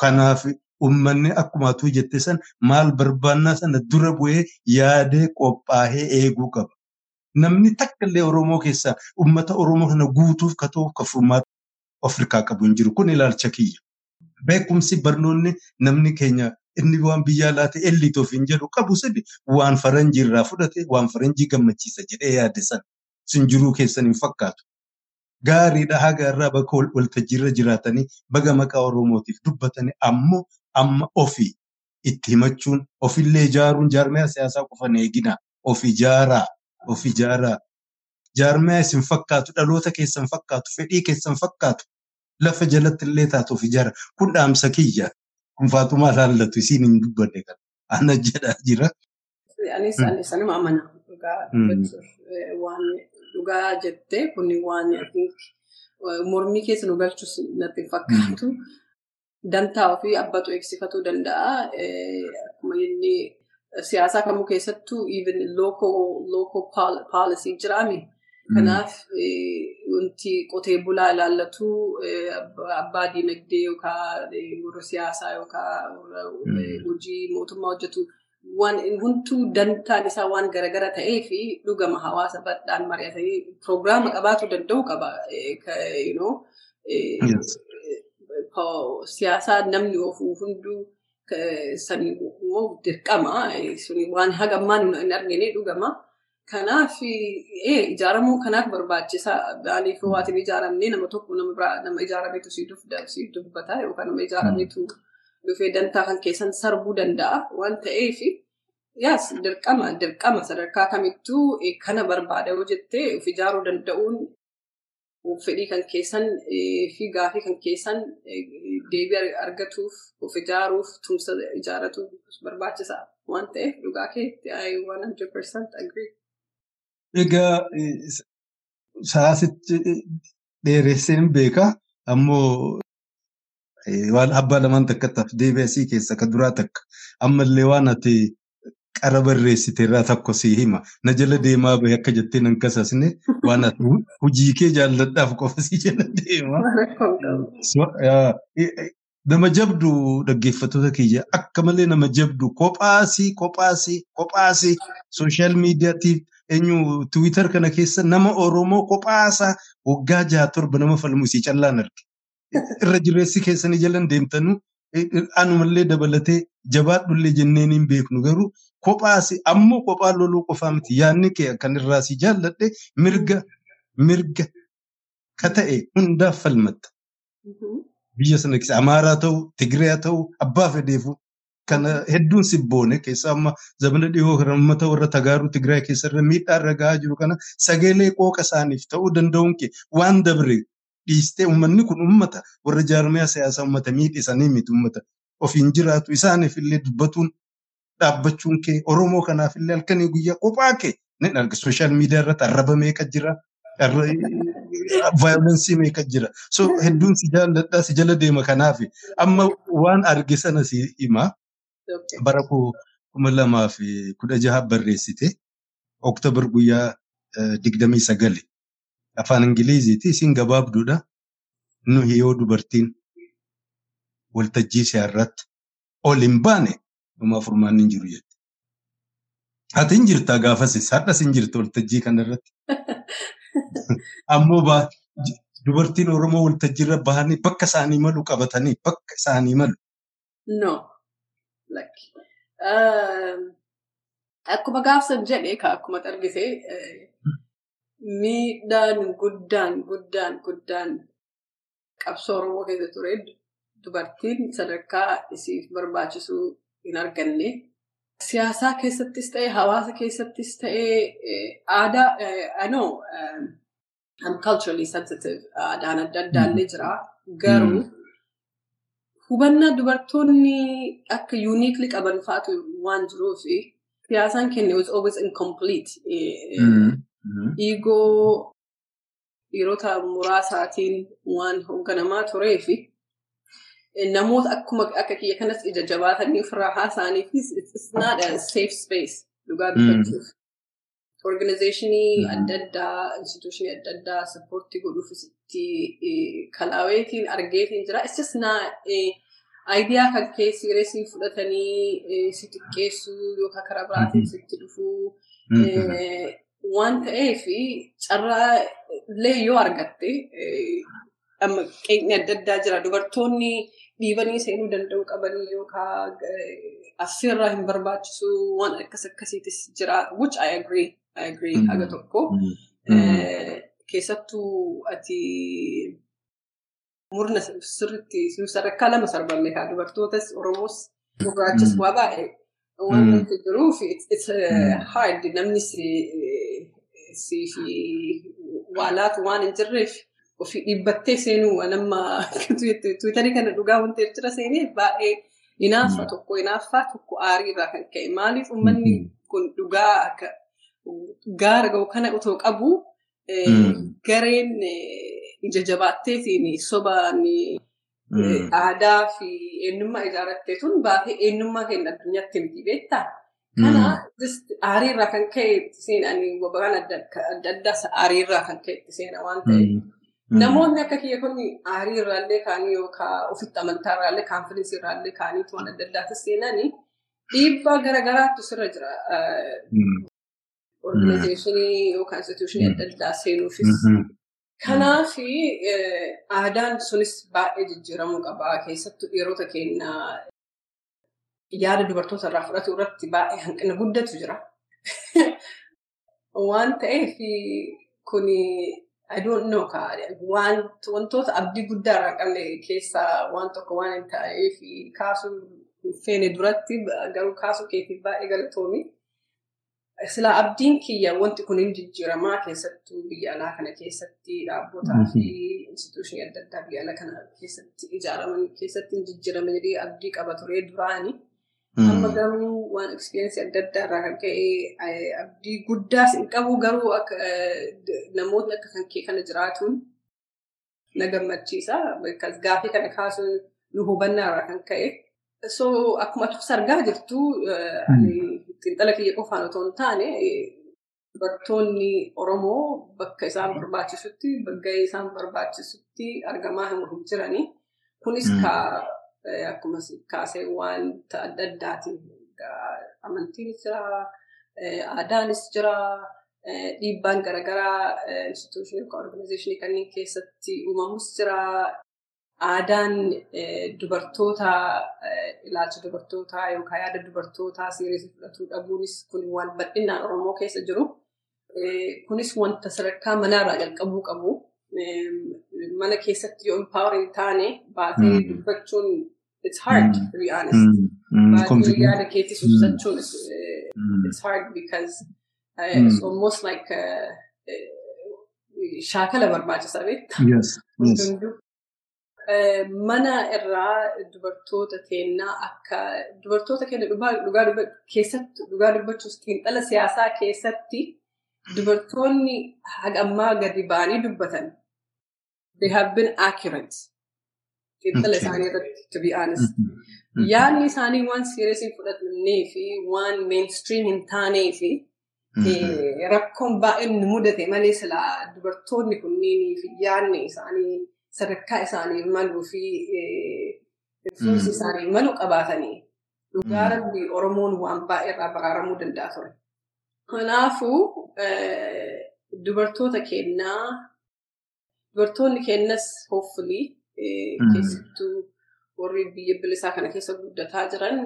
Kanaaf uummanni akkuma atuu jette san maal barbaannaa sana dura bu'ee yaadee qophaa'ee eeguu qaba. Namni takka illee Oromoo keessaa uummata Oromoo kana guutuuf ka ta'uuf ka furmaata Afrikaa qabu hin jiru. Kun ilaalcha kiyya. Beekumsi barnoonni namni keenya inni waan biyya alaati ellituuf hin jedhu qabu sadi waan faranjii irraa fudhate waan faranjii gammachiisa jedhee yaade san sin jiruu keessan hin fakkaatu. Gaariidha haga irraa bakka waltajjiirra jiraatanii baga maqaa Oromootiif dubbatanii ammoo amma ofii itti himachuun ofillee ijaaruun jaarmaya siyaasaa qofa hin eegina. Of ijaaraa, of ijaaraa. Jaarmaya isin fakkaatu, dhaloota keessan fakkaatu, fedhii keessan fakkaatu. Lafa jalatti illee taatu of ijaara. Kun dhaamsa kiyya. Kun faatumaa laallatu isiin hin dubbanne kan. Ana jedhaa jira. Anis anis anuma amana. Dhugaa waan dhugaa jettee kun waan mormii keessa nu galchus natti fakkaatu. Dantaa ofii abbatu eegsifatuu danda'a. Akkuma inni siyaasaa kamuu keessattuu even local policy jiraami. Kanaaf wanti qotee bulaa ilaallatu abbaa diinagdee yookaan warra siyaasaa yookaan hojii mootummaa hojjetu hunduu dantaan isaa waan garaagara ta'ee fi dhugama hawaasa bal'aan mari'atanii piroogiraama qabaachuu danda'u qaba. Siyaasaa namni ofuu hunduu sanii immoo dirqama. Waan haga ammaan hin argine dhugama. Kanaaf ijaaramuun kanaaf barbaachisaa. Maaliif waatiin ijaaramnee nama tokko nama biraa nama ijaarameetu si dubbata yookaan nama ijaarameetu dhufee dantaa kan keessan sarbuu danda'a waan ta'eef yaas dirqama dirqama sadarkaa kamittuu kana barbaada yoo jettee of ijaaruu danda'uun fedhii kan keessan fi gaafii kan keessan deebii argatuuf of ijaaruuf tumsa ijaaratuuf barbaachisaa waan ta'eef dhugaa keetti I 100% agree. Egaa saasitti dheeresseen beeka ammoo waan abbaa lamaan takka taaf deebi'asii keessa ka duraa takka ammallee waan ati qara barreessite irraa tokko si hima. Na jala deemaa bahe akka jettee nan kasasne waan hojii kee jaalladhaaf qofa si jala deema. Nama jabdu dhaggeeffattoota kiyya. Akka malee nama jabdu kophaasii kophaasii kophaasii. Sooshaal miidiyaatiif eenyu tiwiitar kana keessa nama Oromoo kophaasaa waggaa jaha torba nama falmu isii callaan arge. Irra jireessi keessanii jalan deemtanuu. Anumallee dabalatee jabaadhullee jenneen hin beeknu garuu kophaasi ammoo kophaa loluu qofaa miti yaadni kee kan irraa si jaalladhe mirga mirga ka ta'e hundaaf falmatta. Biyya sana keessa Amaaraa ta'u, Tigiree ta'u, abbaa fedheefu kana hedduun sibboone keessaa amma zamana dhiyoo uummata warra tagaaruu Tigraay keessarra miidhaa irra gahaa jiru kana sagalee qooqa isaaniif ta'uu danda'uun kee waan dabre dhiistee uummanni kun uummata. Warra jaarmiyaa siyaasaa uummata miidhisanii miti uummata ofiin jiraatu isaaniif illee dubbatuun dhaabbachuun kee Oromoo kanaaf illee halkanii guyyaa qophaa kee ni arga sooshaal miidiyaa irratti arraba meeqa jira vaayolensii meeqa jira. So hedduun si jaalladhaa si jala deema kanaaf amma waan arge sana si himaa. Bara kuma lamaa fi kudha jaha barreessite oktoobar guyyaa digdamii sagali. Afaan ingiliziiti isin gabaabduudha. Nuyi yoo dubartiin waltajjii siyaarratti. Ol hin baane dhumaa furmaanni hin jiru jette. Ati hin jirtaa gaafas har'as hin jirtu waltajjii kanarratti. Ammoo dubartiin Oromoo waltajjiirra bahanii bakka isaanii malu qabatanii bakka isaanii malu. No. Like, akkuma gaafsan jedhe ka akkuma argite miidhaan guddaan guddaan guddaan qabsoo Oromoo keessa ture dubartiin sadarkaa isiif barbaachisuu hin arganne. Siyaasaa keessattis ta'ee hawaasa keessattis ta'ee aadaa I know I'm culturally sensitive aadaan adda addaallee jira garuu hubannaa dubartoonni akka uniquely qaban faatu waan jiruuf siyaasaan keenya was always incomplete. Dhiigoo dhiirota muraasaatiin waan hoogganamaa turee fi namoota akkuma akka kiyya kanas ija jabaatanii ofirraa haasa'anii fi it's not a safe space. Dhugaa dubbachuuf. Organizationii adda addaa, institutionii adda addaa sappoortii godhuuf itti kalaaweetiin argeetiin jira. It's just not aayidiyaa kan kee siireesii fudhatanii si xiqqeessuu yookaan karaa biraatiin sitti dhufuu. Waan ta'eef carraa illee yoo argatte qeeqni adda addaa jira. Dubartoonni dhiibanii seenuu danda'u qabanii yookaan asirraa hin barbaachisu waan akkas akkasiitis jira. Which I agree. I agree haga tokko. Keessattuu ati murna sirriitti sadarkaa lama sarbamme kaa dubartootas Oromoos gurraachas waa baay'ee waan nuti jiruuf it's hard namni si fi waalaatu waan hin jirreef ofii dhiibbattee seenuu nama tiwiitarii kana dhugaa wanti jira seenee baay'ee hinaafa tokko hinaaffaa tokko aarii irraa kan ka'e maaliif uummanni kun dhugaa akka gaara ga'u kana otoo qabu gareen ija jabaatteetiin sobaan aadaa fi eenyummaa ijaarrattee tun baatee eenyummaa keenya addunyaatti himti beektaa. Kana aarii irraa kan ka'e itti seenanii waan adda addaa aarii irraa kan ka'e itti seena waan ta'eef. Namoonni akka kiyya kun aarii irraallee kaanii yookaan ofitti amantaa irraallee kaanfidensii irraallee kaaniitu waan adda addaatti seenanii dhiibbaa garaagaraatu sirra jira. Organizeeshinii yookaan instituushinii adda addaa seenuufis. Kanaaf aadaan sunis baay'ee jijjiiramuu qaba. Keessattuu dhiirota keenya yaada dubartoota irraa fudhatu irratti baay'ee hanqina guddatu jira. Waan ta'eef kuni I don't know wantoota abdii guddaa irraa qabne keessaa waan tokko waan hin ta'eef kaasuu feene duratti garuu kaasuu keetiif baay'ee galatoomi. Silaa abdiin kiyya wanti kun hin jijjiiramaa keessattuu biyya alaa kana keessatti dhaabbotaa fi instituushinii adda addaa biyya alaa kana keessatti ijaaraman keessatti hin jijjiirama jedhee abdii qaba ture duraani. Amma garuu waan eksperiensii adda addaa irraa kan ka'e abdii guddaas hin qabu garuu namootni akka kan kee kana jiraatuun na gammachiisa. Gaafii kana kaasuun nu hubannaa irraa kan ka'e. So akkuma tufsa argaa jirtu xiinxala kiyya qofaan otoo hin taane dubartoonni Oromoo bakka isaan barbaachisutti bakka isaan barbaachisutti argamaa hin jirani. Kunis akkuma kaasee wanta adda addaatiin amantiinis jira, aadaanis jira, dhiibbaan garaagaraa instituushinii yookaan organizeeshinii kanneen keessatti uumamus jira. Aadaan dubartoota ilaalcha dubartootaa yookaan yaada dubartootaa siiriisii fudhatuu dhabuunis kun waan bal'inaan Oromoo keessa jiru. Kunis wanta sadarkaa manaarraa jalqabuu qabu. Mana keessatti yoo empowering taane baatee dubbachuun it's hard to be honest. Baatee yaada keetti ibsachuun it's hard because it's almost like shaakala barbaachisa beektaa. Mana irraa dubartoota teennaa akka dubartoota keenya dhugaa keessatti dhugaa dubbachuus xiinxala siyaasaa keessatti dubartoonni hagammaa gadi ba'anii dubbatan. They have been accurate. Xiinxala isaanii irratti to be honest. Yaadni isaanii waan serious hin fudhatnee fi waan mainstream hin taanee fi rakkoon baay'een nu mudate malee silaa dubartoonni kunneenii fi yaadni isaanii sadarkaa isaanii maluu fi influensi isaanii malu qabaatanii dhugaa rabbi Oromoon waan baay'ee irraa baraaramuu danda'a ture. Kanaafuu dubartoota keenyaa dubartoonni keenyas hopefully keessattuu warri biyya bilisaa kana keessa guddataa jiran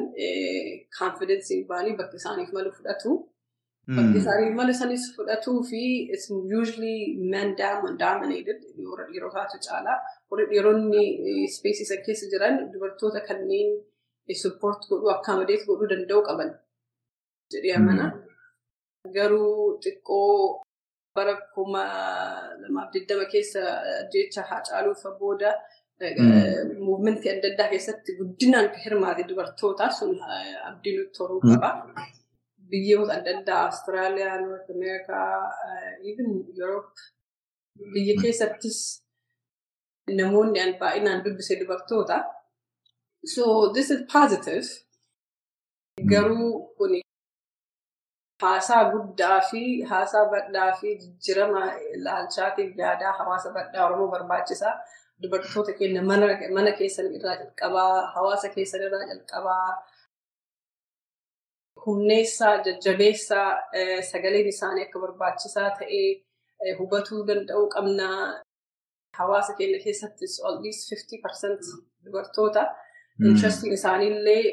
kaanfidensiin baanii bakka isaaniif malu fudhatu. Bakki isaanii mala sanis fudhatuu fi usually men dominated dhiirotaatu caalaa. Warri dhiironni space isa keessa jiran dubartoota kanneen support godhuu accommodate godhuu danda'u qaban jedhee amana. Garuu xiqqoo bara kuma lamaaf digdama keessa jecha Haacaaluuf booda muuvimentii adda addaa keessatti guddinaan hirmaate dubartoota sun abdii nutti horuu qaba. biyyoota adda addaa Austraaliyaa, North America, even Europe biyya keessattis namoonni an baay'inaan dubbise dubartoota. So this is positive. Garuu kun haasaa guddaa fi haasaa bal'aa fi jijjiirama ilaalchaatiif yaadaa hawaasa bal'aa Oromoo barbaachisaa. Dubartoota keenya mana keessan irraa jalqabaa, hawaasa keessan irraa jalqabaa. humneessaa jajjabeessaa sagaleen isaanii akka barbaachisaa ta'ee hubatuu danda'uu qabnaa. Hawaasa keenya keessattis at least 50% dubartoota. Interestiin isaaniillee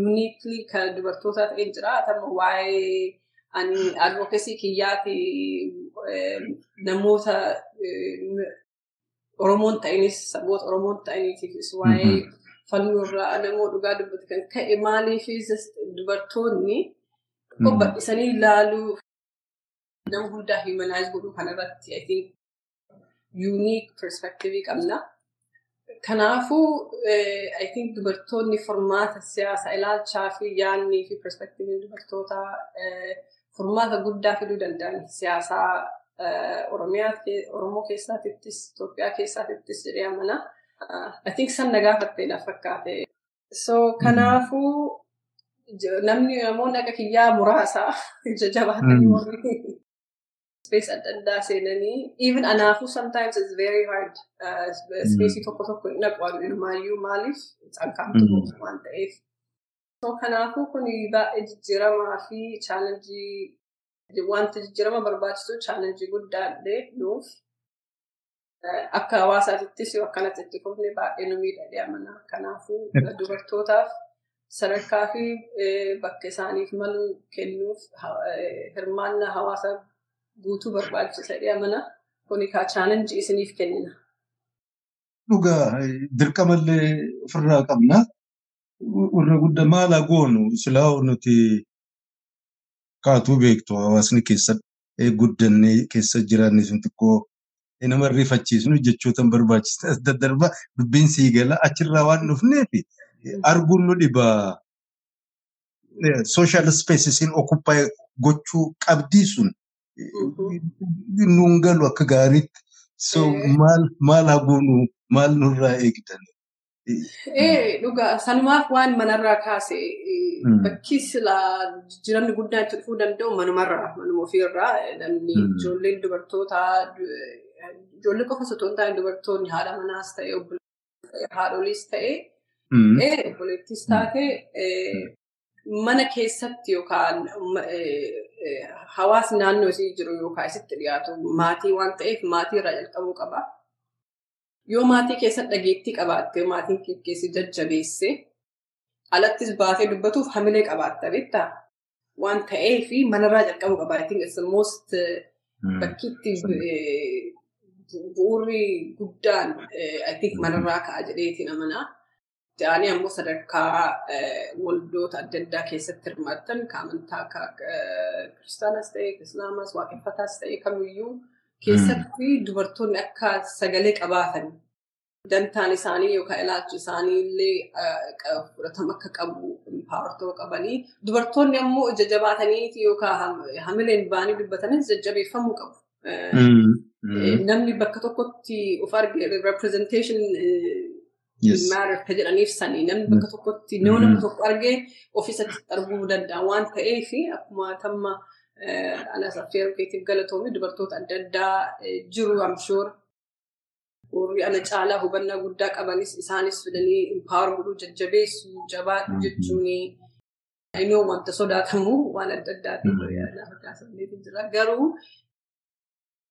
uniquely kan dubartootaa ta'een jira. Atama waa'ee ani advocacy kiyyaati namoota Oromoon ta'inis saboota Oromoon ta'iniitiifis waa'ee fannoo irraa namoota dhugaa dubbatu kan ka'e maaliifis dubartoonni bal'isanii ilaaluu nama hundaa humanize godhuu kanarratti I think unique perspective qabna. Kanaafuu I think dubartoonni furmaata siyaasaa ilaalchaa fi yaannii fi perspective dubartootaa furmaata guddaa fiduu danda'an siyaasaa Oromiyaa Oromoo keessaatittis Itoophiyaa keessaatittis jedhee amana. I think san na gaafatteedha fakkaate. So kanaafuu namni namoonni akka kiyyaa muraasa jajjabaatanii warri space adda seenanii even anaafuu sometimes it's very hard space tokko tokko hin dhaqu ilmaayyuu maaliif canqaamtu waan ta'eef. Kanaafuu kun baay'ee jijjiiramaa fi chaalenjii wanta jijjiirama barbaachisu chaalenjii guddaallee nuuf akka hawaasaatittis akkanatti itti fufne baay'ee nu miidhagee amana. Kanaafuu dubartootaaf sadarkaa fi bakka isaaniif malu kennuuf hirmaannaa hawaasa guutuu barbaachisadhe amana. Kuni kaa chaalenjii isiniif kennina. Dhugaa dirqamallee ofirraa qabna. Warra guddaa maala goonu silaa nuti kaatuu beektu hawaasni keessa guddannee keessa jiraanne sun xiqqoo nama rifachiisnu jechoota barbaachisan as daddarba dubbiin sii gala achirraa waan dhufneef arguun nu dhibaa social spacesin occupy gochuu qabdii sun nuun galu akka gaariitti so maal maal haguunu maal nurraa eegdan. Dhugaa sanumaaf waan manarraa kaase bakki silaa jijjiiramni guddaan itti dhufuu danda'u manumarraa manuma ofiirraa namni ijoolleen dubartootaa ijoollee qofa osoo hin taane dubartoonni haadha manaas ta'e haadholiis ta'e obboleettis taate mana keessatti yookaan hawaasni naannoo isii jiru yookaan isitti dhiyaatu maatii waan ta'eef maatii irraa jalqabuu qaba. Yoo maatii keessatti dhageettii qabaatte maatiin keessi jajjabeesse alattis baatee dubbatuuf hamilee qabaatta beektaa waan ta'eef manarraa jalqabuu qaba. I think it's the most bakkiitti bu'uurri guddaan think manarraa ka'a jedheetiin amanaa. Ta'anii ammoo sadarkaa waldoota adda addaa keessatti hirmaatan kan amantaa akka kiristaanas ta'e islaamas waaqeffataas ta'e kamiyyuu keessatti dubartoonni akka sagalee qabaatan dantaan isaanii yookaan ilaalchi isaanii illee fudhatama akka qabu paawartoo qabanii dubartoonni ammoo ija jabaatanii yookaan hamileen ba'anii dubbatanis jajjabeeffamuu qabu. Namni bakka tokkotti of arge representation matter ka jedhaniif sanii namni bakka tokkotti nama tokko argee ofiisatti arguu danda'a waan ta'eef akkuma tamma anas affeeruu keetiif galatoomi dubartoota adda addaa jiru amshoor warri ana caalaa hubannaa guddaa qabanis isaanis fidanii impaawar godhuu jajjabeessu jabaadhu jechuun inoo wanta sodaatamu waan adda jira garuu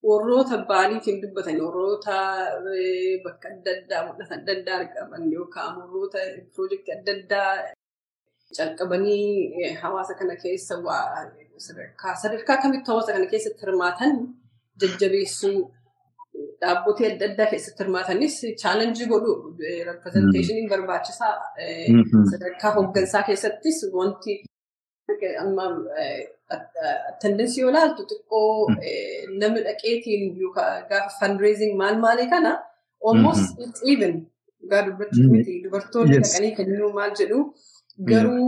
warroota baaniitiin dubbatan warroota bakka adda addaa mul'ata adda addaa argaman yookaan warroota piroojeektii adda addaa calqabanii hawaasa kana keessa sadarkaa sadarkaa kamitti hawaasa kana keessatti hirmaatan jajjabeessuu dhaabbotii adda addaa keessatti hirmaatanis chaalenjii godhu representeeshiniin barbaachisaa sadarkaa hooggansaa keessattis wanti amma attendensii yoo ilaaltu xiqqoo namni dhaqeetiin yookaan gaafa fundraising maal maalii kana almost it's even. Dhugaa dubbachuuf miti dubartoonni dhaqanii kennuu maal jedhu garuu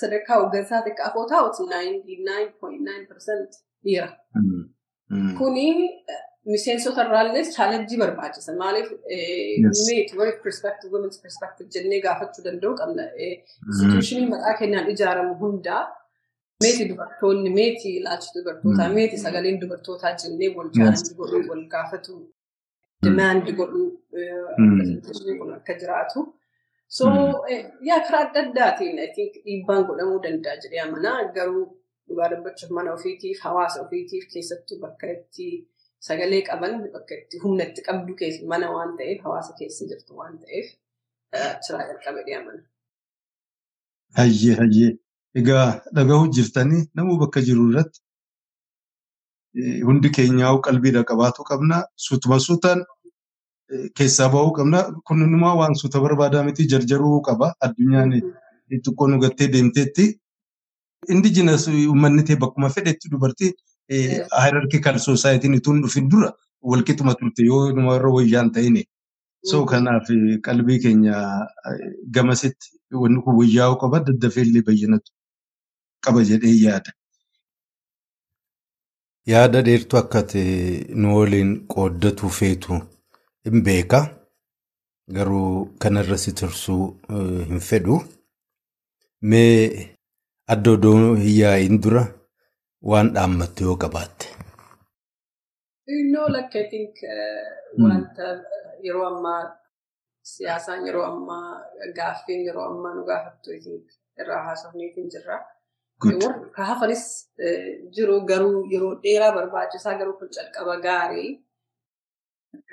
sadarkaa hooggansaa xiqqaafoo taa'u 99.9% dhiira. Kuni miseensota irraallee chaalenjii barbaachisa. Maaliif meeti work perspective women's perspective jennee gaafachuu danda'u qabna. Instituushinii maqaa keenyaan ijaaramu hundaa meeti dubartoonni meeti ilaalchi dubartootaa meeti sagaleen dubartootaa jennee wal chaalenjii godhuu wal gaafatu demand godhuu akka jiraatu. So yaa karaa adda addaatiin dhiibbaan godhamuu danda'a jedhee amanaa garuu dhugaa dubbachuuf mana ofiitiif hawaasa ofiitiif keessattuu bakka itti sagalee qaban bakka itti humna itti qabdu mana waan ta'eef hawaasa keessa jirtu waan ta'eef achiraa jalqabe dhiyaamana. Hayyee hayyee egaa dhagahuu jirtanii namuu bakka jiru irratti hundi keenyaa'u qalbiidha qabaatu qabna suutuma suutaan keessaa bahuu qabna. Kunuunumaa waan suuta barbaadaa miti jarjaruu qaba addunyaan. Xiqqoo nu gattee deemteetti. Indijinas uummanni ta'e bakkuma fedhetti dubartii hierarchical societiin ituun dhufin dura walqixuma turte yoo namarra wayyaan ta'ine. So kanaaf qalbii keenya gamasitti wanni kun wayyaa'uu qaba daddafee illee bayyanatu qaba jedhee yaada. Yaada dheertuu akka nu waliin qooddatu feetu hin beeka. Garuu kanarra si tursuu hin fedhu. Mee adda odoo hin yaa'iin dura waan dhaammattu yoo qabaatte. No, like I think wanta yeroo ammaa siyaasaan yeroo ammaa gaaffiin yeroo ammaa nu gaafattu irraa haasofneetiin jirra. Ka hafanis jiru garuu yeroo dheeraa barbaachisaa garuu kun calqaba gaarii.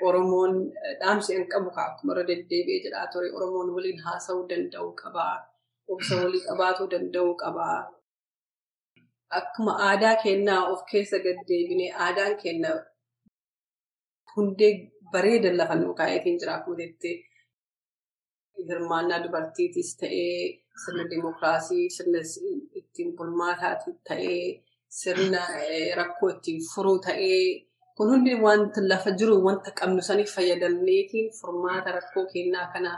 Oromoon dhaamsi hin qabu akkuma irra deddeebi'ee jedhaa ture Oromoon waliin haasa'uu danda'u qabaa. Obsa walii qabaatuu danda'u qabaa. Akkuma aadaa kennaa of keessa gaddeebinee aadaan kenna hundee bareedan lafa nu kaa'eetiin jira akkuma jettee hirmaannaa dubartiitis ta'ee sirna dimokiraasii sirna ittiin bulmaataati ta'ee sirna rakkoo ittiin furuu ta'ee kun hundi wanta lafa jiru wanta qabnu saniif fayyadamneetiin furmaata rakkoo kennaa kana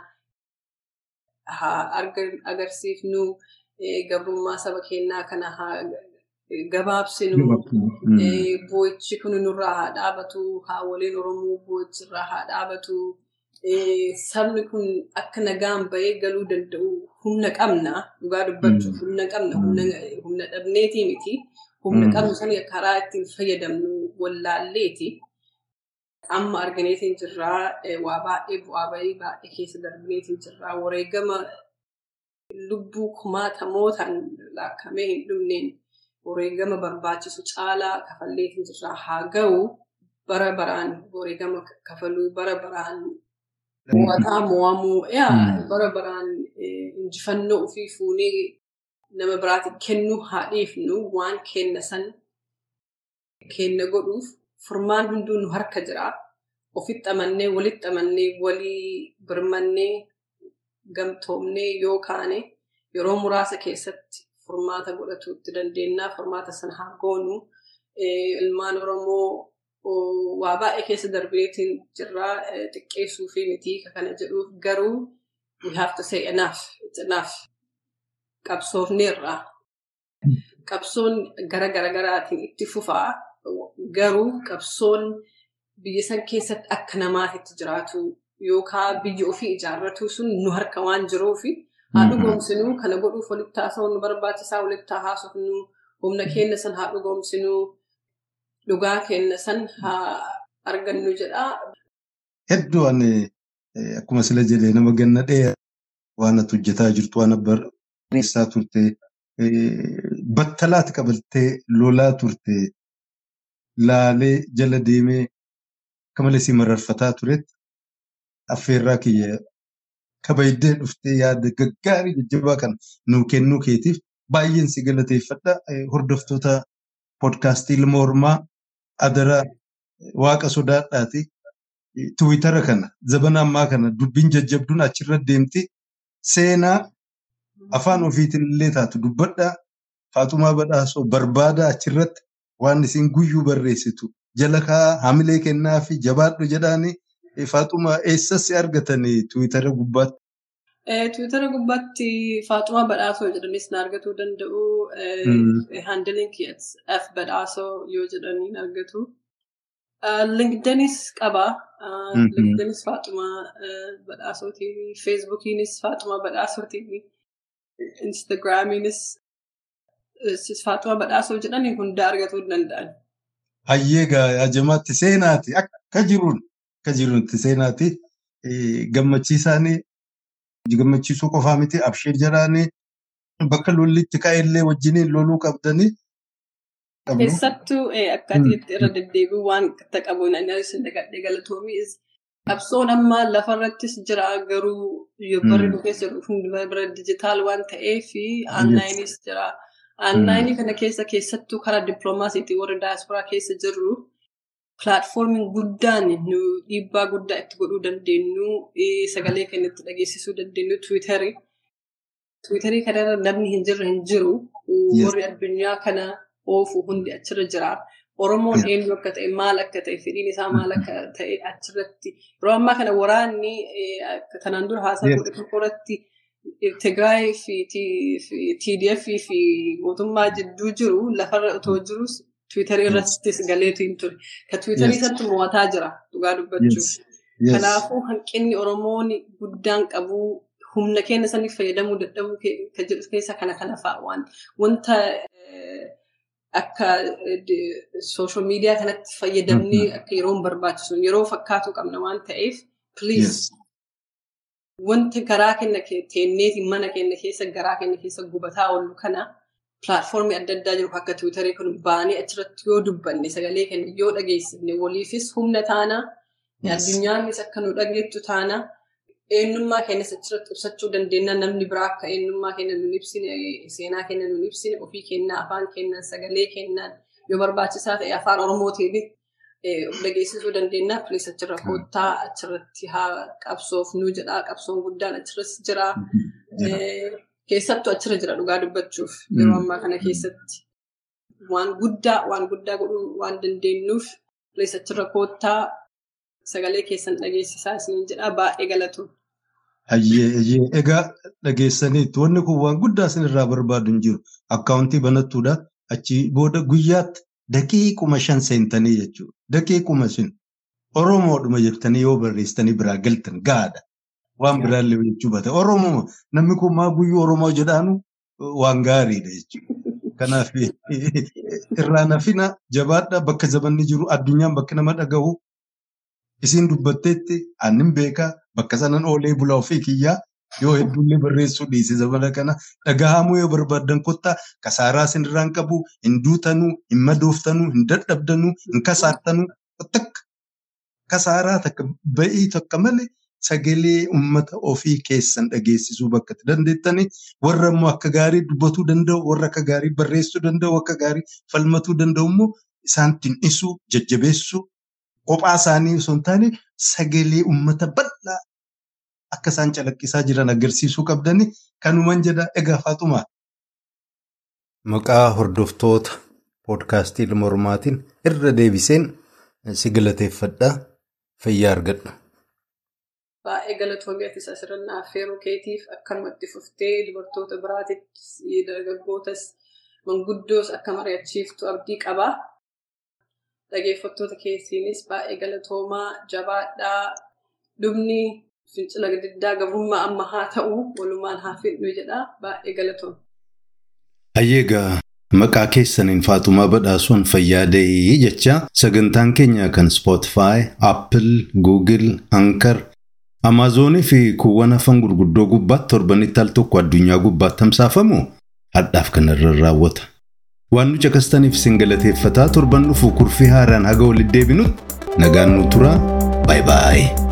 haa agarsiifnu gabrummaa saba kennaa kana haa gabaabsinu boo'ichi kun nurraa haa dhaabatu haawoliin oromoo boo'ichirraa haa dhaabatu sabni kun akka nagaan bahee galuu danda'u humna qabna. Dhugaa dubbachuuf humna qabna humna dhabneetii miti humna qabnu sani karaa ittiin fayyadamnu wallaalleeti. Amma arganeetiin jirraa waa baay'ee bu'aa bahii baay'ee keessa darbineetiin jirraa. Wareegama lubbuu kumaatamootaan laakkamee hin dhumneen. Wareegama barbaachisu caalaa kafalleetiin jirraa. Haa ga'u bara baraan wareegama kafaluu bara baraan mo'ataa mo'amuu bara baraan injifannoo ofii fuunee nama biraatiif kennuu haa dhiifnu waan kenna san kenna godhuuf furmaan hunduu nu harka jira. Ofitti amannee walitti amannee walii birmannee gamtoomnee yoo kaane yeroo muraasa keessatti furmaata godhatuutti dandeenya. Furmaata sana haa goonu. Ilmaan Oromoo waa baay'ee keessa darbeetiin jirraa xiqqeessuu fi miti kana jedhuuf garuu we have to say enough. It's enough. Qabsoofneerra. Qabsoon gara garaagaraatiin itti fufaa. Garuu qabsoon biyya san keessatti akka namaatitti jiraatu yookaan biyya ofii ijaarratu sun nu harka waan jiruufi haa dhugoomsinu kana godhuuf walitti haasa'uun nu barbaachisaa walitti haasofnu humna keenya san haa dhugoomsinu dhugaa keenya san haa argannu jedhaa. Hedduu ani akkuma sila jedhee nama ganna dheeraa waan ati hojjetaa jirtu waan barreessaa turte battalaati qabaltee lolaa turte laalee jala deemee akka malee si mararfataa turetti affeerraa kiyya kabaydee dhuftee yaada gaggaarii jajjabaa kan nuu kennuu keetiif baay'een si galateeffadha. Hordoftoota Poodkaastii ilma hormaa adara waaqa sodaadhaati. Tiwiitara kana zabana ammaa kana dubbiin jajjabduun achirra deemti. Seenaa afaan ofiitiin illee taatu dubbadhaa. Faaxumaa Badhaasoo barbaada achirratti waan isin guyyuu barreessitu. Jala kaa'aa hamilee kennaa fi jabaadhu jedhaanii Faaxumaa eessas argatanii Tiwiitara gubbaatti. Tiwiitara gubbaatti Faaxumaa Badhaasoo jedhanis na argatuu danda'u. Handiliin kiyyaas F Badhaasoo yoo jedhanii argatu. Linkdinis qaba. Linkdinis Faaxumaa Badhaasootii. Feesbuukiinis Faaxumaa Badhaasootii. Instagraamiinis Faaxumaa Badhaasoo jedhanii hunda argatuu danda'an. Hayyee ajamaatti seenaati akka jiruun akka jiruutti seenaati. Gammachiisaanii gammachiisuu qofaa miti abshee jedhaanii bakka lollitti ka'ellee wajjiniin loluu qabdanii. Keessattuu akka irra deddeebi'u waan qabuun dagadhee galatoomii. Qabsoon amma lafarrattis jira garuu barri keessa hundi bira dijitaal waan ta'eef aanlaayinis jira. Aanlaayinii kana keessa keessattuu karaa dippiloomaasiitiin warri daasporaa keessa jirru pilaatfoormiin guddaan nu dhiibbaa guddaa itti godhuu dandeenyu sagalee keenya itti dhageessisuu dandeenyu tiwiitarii. Tiwiitarii kanarra namni hin jirre hin jiru. Warri addunyaa kana oofu hundi achirra jira. Oromoon eenyu akka ta'e maal akka ta'e fedhiin isaa maal akka ta'e achirratti yeroo ammaa kana waraanni kanaan dura haasaa godhe tokko irratti Tigraay fi TDF fi mootummaa jidduu jiru lafarra otoo jirus Tiwiitarii irrattis galeetu hin ture. Ka Tiwiitarii irratti mo'ataa jira dhugaa dubbachuuf. Kanaafuu hanqinni Oromoon guddaan qabu humna keenya saniif fayyadamuu dadhabuu kan jedhu keessa kana kana fa'a waan. Wanta akka sooshaal miidiyaa kanatti fayyadamnee akka yeroo barbaachisu yeroo fakkaatu qabna waan ta'eef please. Wanti garaa keenya teenneeti mana keenya keessa garaa keenya keessa gubataa oolu kana pilaatfoormii adda addaa jiru akka tiwiitarii kun baanee achirratti yoo dubbanne sagalee keenya yoo dhageessifne waliifis humna taana addunyaanis akka nu dhageettu taana eenyummaa keenyas achirratti ibsachuu dandeenya. Namni biraa akka eenyummaa keenya nu ibsine seenaa keenya nu ibsine ofii keenya afaan keenyaan sagalee keenyaan yoo barbaachisaa ta'e afaan oromootiin dhageessisuu dandeenya. Pilis achirra koottaa achirratti haa qabsoofnuu jedhaa. Qabsoon guddaan achirratti jira. Keessattuu achirra jira dhugaa dubbachuuf yeroo ammaa kana keessatti waan guddaa waan guddaa godhuu waan dandeenyuuf pilis achirra koottaa sagalee keessan dhageessisaa isiniin jedhaa baay'ee galatu. Hayyee egaa dhageessaniitu wanni kun waan guddaa isinirraa barbaadu hin jiru akkaawuntii banattuudha achi booda guyyaatti daqiiquma shan seentanii jechuudha. Daqiiquma shan Oromoodhuma jettanii yoo barreessitanii biraa galtan gaadha. Waan biraallee jechuu baate Oromoo namni kun maa guyyuu Oromoo jedhaanu? Waan gaariidha jechuudha. Kanaaf irraa nafina jabaadha bakka zabanni jiru addunyaan bakka nama dhagahu isiin dubbatteetti aannin beekaa bakka sanan oolee bulaa ofii kiyyaa yoo hedduullee barreessuu dhiise zabana kana dhagahamuu yoo barbaaddan kottaa kasaaraa isinirraan qabu hin duutanuu hin madooftanuu hin dadhabdanuu hin kasaartanuu takka kasaaraa takka ba'ii takka malee sagalee uummata ofii keessan dhageessisuu bakka itti dandeettanii warra immoo akka gaarii dubbatuu danda'u warra akka gaarii barreessuu danda'u akka gaarii falmatuu danda'u immoo isaan tin'isuu jajjabeessuu kophaa isaanii osoo hin taane sagalee uummata bal'aa akka isaan calaqqisaa jiran agarsiisuu qabdanii kanuman jedha egaa faaxumaa. Maqaa hordoftoota poodkaastii ilma hormaatiin irra deebiseen si galateeffadha fayyaa argadhu. Baay'ee galatoomii ati asirratti affeeruu keetiif akkanumatti fuftee dubartoota biraattis dargaggootas manguddoos akka mari'achiiftu abdii qaba. Dhageeffattoota keessiinis baay'ee galatoomaa jabaadhaa dhumni fincila diddaa gabrummaa amma haa ta'u walumaan haa fidhu jedha baay'ee galatooma. Hayyeegaa maqaa keessaniin Faaxumaa Badhaasuun fayyaa da'ii jecha sagantaan keenya kan Spotify, Apple, Google, Anchor, Amaazonii fi kuuwwan hafan gurguddoo gubbaatti torbanitti al tokko addunyaa gubbaatti tamsaafamu hadhaaf kanarra raawwata. Waan nu caqastaniif isin galateeffataa torban dhufu kurfii haaraan haga walitti deebinutti nagaan nu tura. Baay'ee baay'ee.